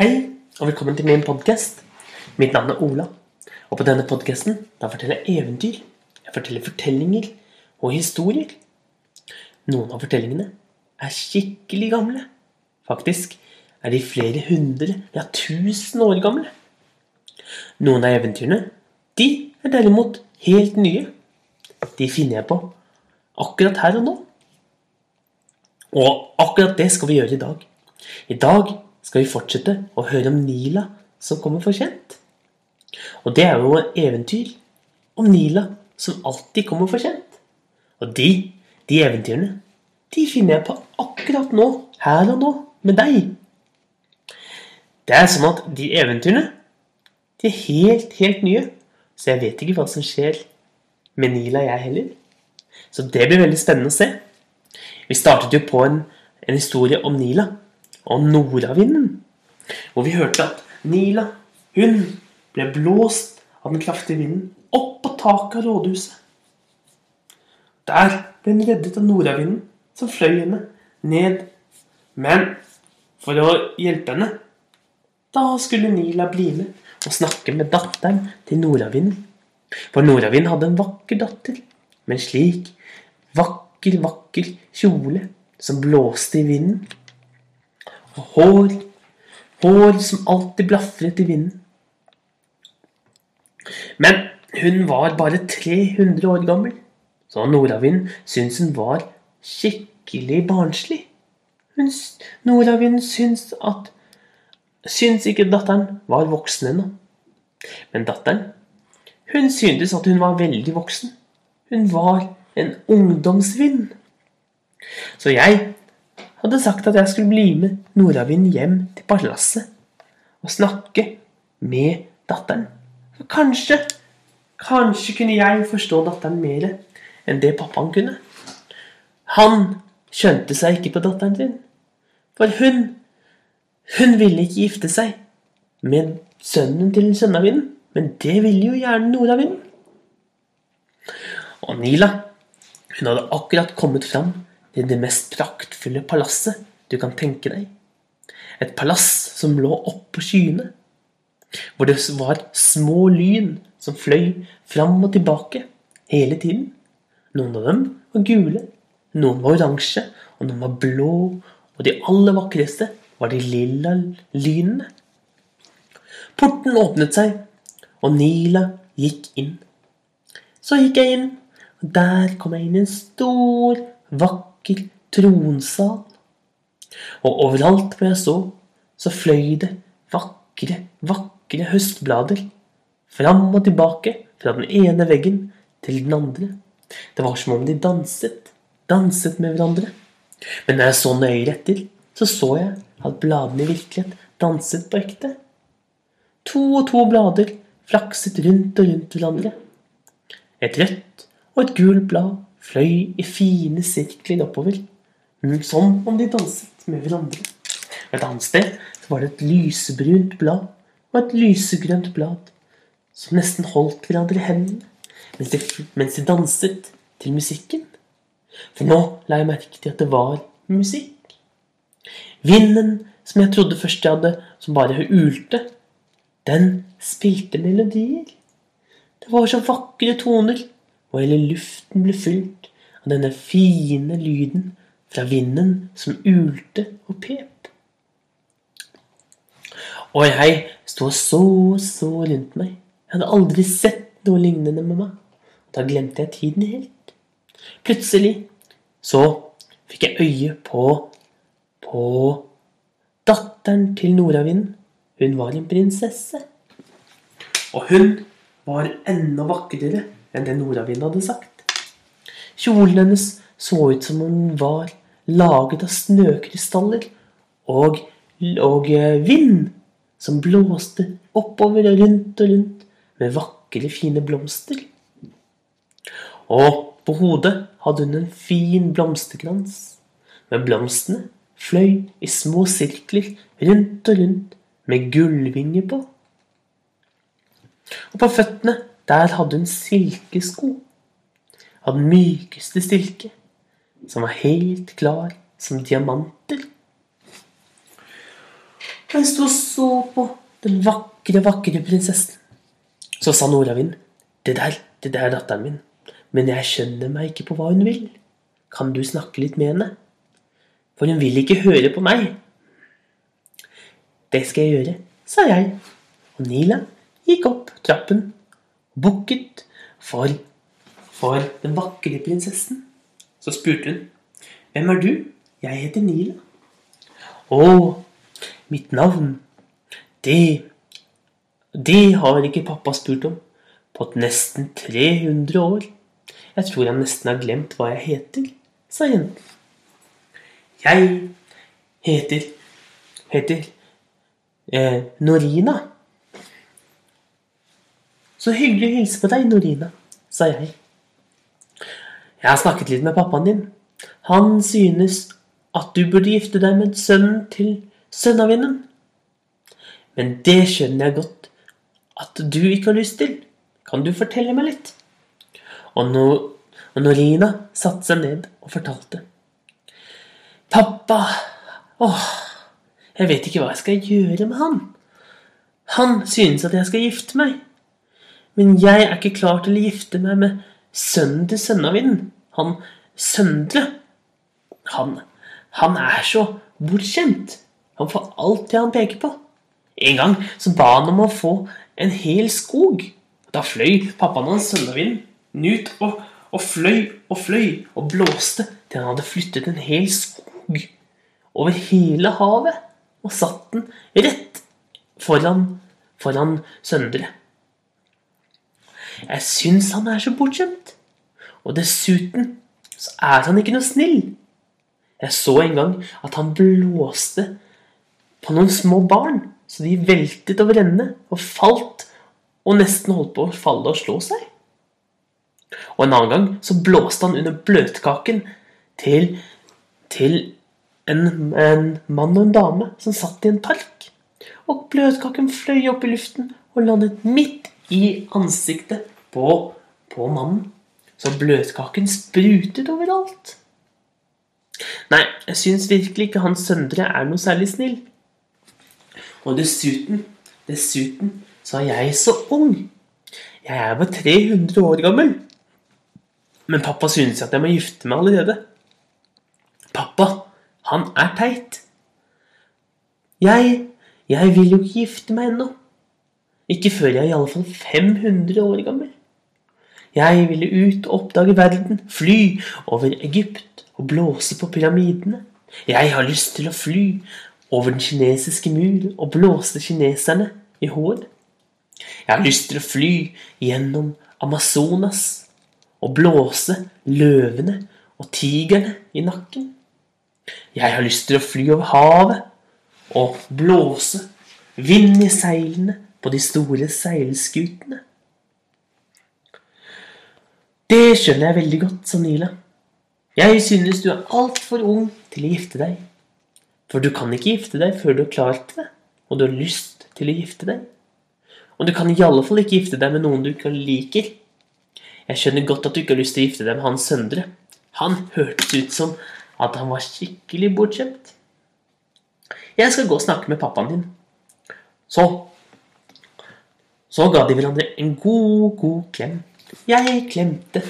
Hei, og velkommen til min podkast. Mitt navn er Ola. Og på denne podkasten forteller jeg eventyr. Jeg forteller fortellinger og historier. Noen av fortellingene er skikkelig gamle. Faktisk er de flere hundre, ja tusen år gamle. Noen av eventyrene de er derimot helt nye. De finner jeg på akkurat her og nå. Og akkurat det skal vi gjøre i dag. I dag skal vi fortsette å høre om Nila som kommer for sent. Og det er jo et eventyr om Nila som alltid kommer for sent. Og de, de eventyrene, de finner jeg på akkurat nå, her og nå, med deg. Det er sånn at de eventyrene, de er helt, helt nye. Så jeg vet ikke hva som skjer med Nila, jeg heller. Så det blir veldig spennende å se. Vi startet jo på en, en historie om Nila og nordavinden. Hvor vi hørte at Nila, hun ble blåst av den kraftige vinden opp på taket av rådhuset. Der ble hun reddet av nordavinden, som fløy henne ned. Men for å hjelpe henne, da skulle Nila bli med og snakke med datteren til nordavinden. For nordavinden hadde en vakker datter med en slik vakker, vakker kjole som blåste i vinden. Og hår, hår som alltid blafret i vinden. Men hun var bare 300 år gammel, så nordavinden syntes hun var skikkelig barnslig. Hun, Nordavind syntes at syntes ikke datteren var voksen ennå. Men datteren, hun syntes at hun var veldig voksen. Hun var en ungdomsvind. Så jeg hadde sagt at jeg skulle bli med Nordavind hjem til palasset og snakke med datteren. For kanskje, kanskje kunne jeg forstå datteren mer enn det pappaen kunne. Han skjønte seg ikke på datteren sin. For hun, hun ville ikke gifte seg med sønnen til Sønnavinden. Men det ville jo gjerne Nordavinden. Og Nila, hun hadde akkurat kommet fram til det mest praktfulle palasset du kan tenke deg. Et palass som lå oppå skyene, hvor det var små lyn som fløy fram og tilbake hele tiden. Noen av dem var gule, noen var oransje, og noen var blå, og de aller vakreste var de lilla lynene. Porten åpnet seg, og Nila gikk inn. Så gikk jeg inn, og der kom jeg inn i en stor, vakker tronsal. Og overalt hvor jeg så, så fløy det vakre, vakre høstblader. Fram og tilbake fra den ene veggen til den andre. Det var som om de danset, danset med hverandre. Men når jeg så nøyere etter, så så jeg at bladene i virkelighet danset på ekte. To og to blader flakset rundt og rundt hverandre. Et rødt og et gult blad fløy i fine sirkler oppover, som om de danset med hverandre. Et annet sted var det et lysebrunt blad og et lysegrønt blad som nesten holdt hverandre i hendene mens de, mens de danset til musikken. For nå la jeg merke til at det var musikk. Vinden som jeg trodde først jeg hadde, som bare ulte, den spilte melodier. Det var så vakre toner, og hele luften ble fylt av denne fine lyden fra vinden som ulte og pep. Og jeg sto og så så rundt meg. Jeg hadde aldri sett noe lignende med meg. Da glemte jeg tiden helt. Plutselig så fikk jeg øye på på datteren til nordavinden. Hun var en prinsesse. Og hun var enda vakrere enn det nordavinden hadde sagt. Kjolen hennes så ut som om den var laget av snøkrystaller og, og vind som blåste oppover og rundt og rundt med vakre, fine blomster. Og på hodet hadde hun en fin blomsterkrans, men blomstene fløy i små sirkler rundt og rundt med gullvinger på. Og på føttene, der hadde hun silkesko av den mykeste silke, som var helt klar som diamanter. Hun sto og så på den vakre, vakre prinsessen. Så sa nordavinden, det der, det der er datteren min, men jeg skjønner meg ikke på hva hun vil. Kan du snakke litt med henne? For hun vil ikke høre på meg. Det skal jeg gjøre, sa jeg, og Nila gikk opp trappen bukket for, for den vakre prinsessen. Så spurte hun, hvem er du? Jeg heter Nila. Å, mitt navn, det Det har ikke pappa spurt om på nesten 300 år. Jeg tror han nesten har glemt hva jeg heter, sa jenten. Jeg heter heter eh, Norina. Så hyggelig å hilse på deg, Norina, sa jeg. Jeg har snakket litt med pappaen din. Han synes at du burde gifte deg med sønnen til sønnavinnen. Men det skjønner jeg godt at du ikke har lyst til. Kan du fortelle meg litt? Og, no, og Norina satte seg ned og fortalte. Pappa Åh, jeg vet ikke hva jeg skal gjøre med han. Han synes at jeg skal gifte meg. Men jeg er ikke klar til å gifte meg med sønnen til sønnavinden. Han Søndre. Han, han er så bortskjemt. Han får alt det han peker på. En gang så ba han om å få en hel skog. Da fløy pappaen hans sønnavinden ut og, og fløy og fløy og blåste til han hadde flyttet en hel skog over hele havet og satt den rett foran, foran Søndre. Jeg syns han er så bortskjemt. Og dessuten så er han ikke noe snill. Jeg så en gang at han blåste på noen små barn, så de veltet over ende og falt og nesten holdt på å falle og slå seg. Og en annen gang så blåste han under bløtkaken til, til en, en mann og en dame som satt i en park. Og bløtkaken fløy opp i luften og landet midt i ansiktet på, på mannen. Så bløtkaken sprutet overalt. Nei, jeg syns virkelig ikke hans Søndre er noe særlig snill. Og dessuten, dessuten så er jeg så ung. Jeg er bare 300 år gammel. Men pappa synes at jeg må gifte meg allerede. Pappa, han er teit. Jeg, jeg vil jo ikke gifte meg ennå. Ikke før jeg er i alle fall 500 år gammel. Jeg ville ut og oppdage verden, fly over Egypt og blåse på pyramidene. Jeg har lyst til å fly over den kinesiske mur og blåse kineserne i håret. Jeg har lyst til å fly gjennom Amazonas og blåse løvene og tigerne i nakken. Jeg har lyst til å fly over havet og blåse vind i seilene på de store seilskutene. Det skjønner jeg veldig godt, sa Nila. Jeg synes du er altfor ung til å gifte deg. For du kan ikke gifte deg før du har klart det, og du har lyst til å gifte deg. Og du kan i alle fall ikke gifte deg med noen du ikke liker. Jeg skjønner godt at du ikke har lyst til å gifte deg med Hans Søndre. Han hørtes ut som at han var skikkelig bortskjemt. Jeg skal gå og snakke med pappaen din. Så Så ga de hverandre en god, god klem. Jeg klemte,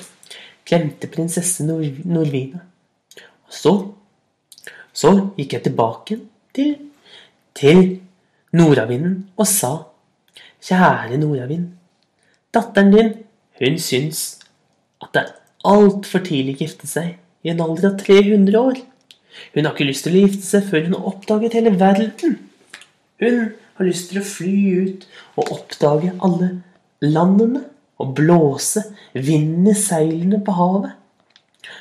klemte prinsesse Nor Norvina. Og så Så gikk jeg tilbake til, til nordavinden og sa Kjære nordavind. Datteren din, hun syns at det er altfor tidlig å gifte seg i en alder av 300 år. Hun har ikke lyst til å gifte seg før hun har oppdaget hele verden. Hun har lyst til å fly ut og oppdage alle landene og blåse vinden i seilene på havet.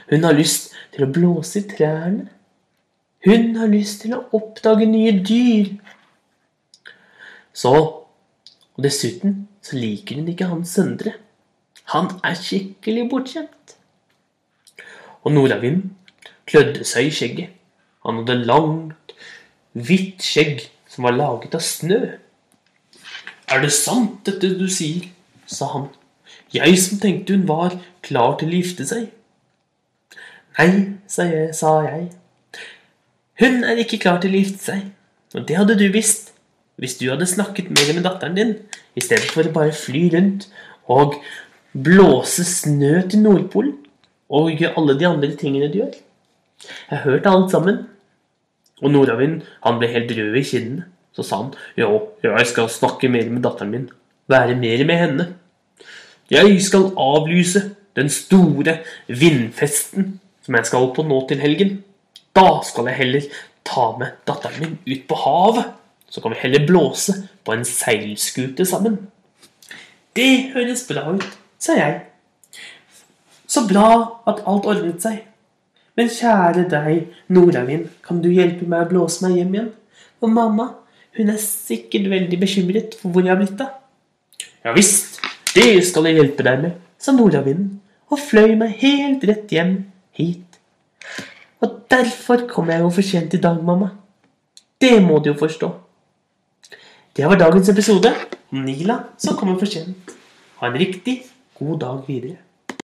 Hun har lyst til å blåse i trærne. Hun har lyst til å oppdage nye dyr. Så Og dessuten så liker hun ikke han Søndre. Han er skikkelig bortskjemt. Og nordavinden klødde seg i skjegget. Han hadde langt, hvitt skjegg som var laget av snø. Er det sant, dette du sier? sa han. Jeg som tenkte hun var klar til å gifte seg. Nei, sa jeg, sa jeg. Hun er ikke klar til å gifte seg, og det hadde du visst hvis du hadde snakket mer med datteren din, i stedet for å bare fly rundt og blåse snø til Nordpolen, og gjøre alle de andre tingene du gjør. Jeg hørte alt sammen. Og Nordavind han ble helt rød i kinnene. Så sa han jo, jeg skal snakke mer med datteren min. Være mer med henne. Jeg skal avlyse den store vindfesten som jeg skal på nå til helgen. Da skal jeg heller ta med datteren min ut på havet. Så kan vi heller blåse på en seilskute sammen. Det høres bra ut, sa jeg. Så bra at alt ordnet seg. Men kjære deg, Nordavind, kan du hjelpe meg å blåse meg hjem igjen? Og mamma, hun er sikkert veldig bekymret for hvor jeg har blitt av. Ja visst, det skal jeg hjelpe deg med, sa nordavinden og fløy meg helt rett hjem hit. Og derfor kom jeg jo for sent i dag, mamma. Det må du jo forstå. Det var dagens episode Nila som kommer for sent. Ha en riktig god dag videre.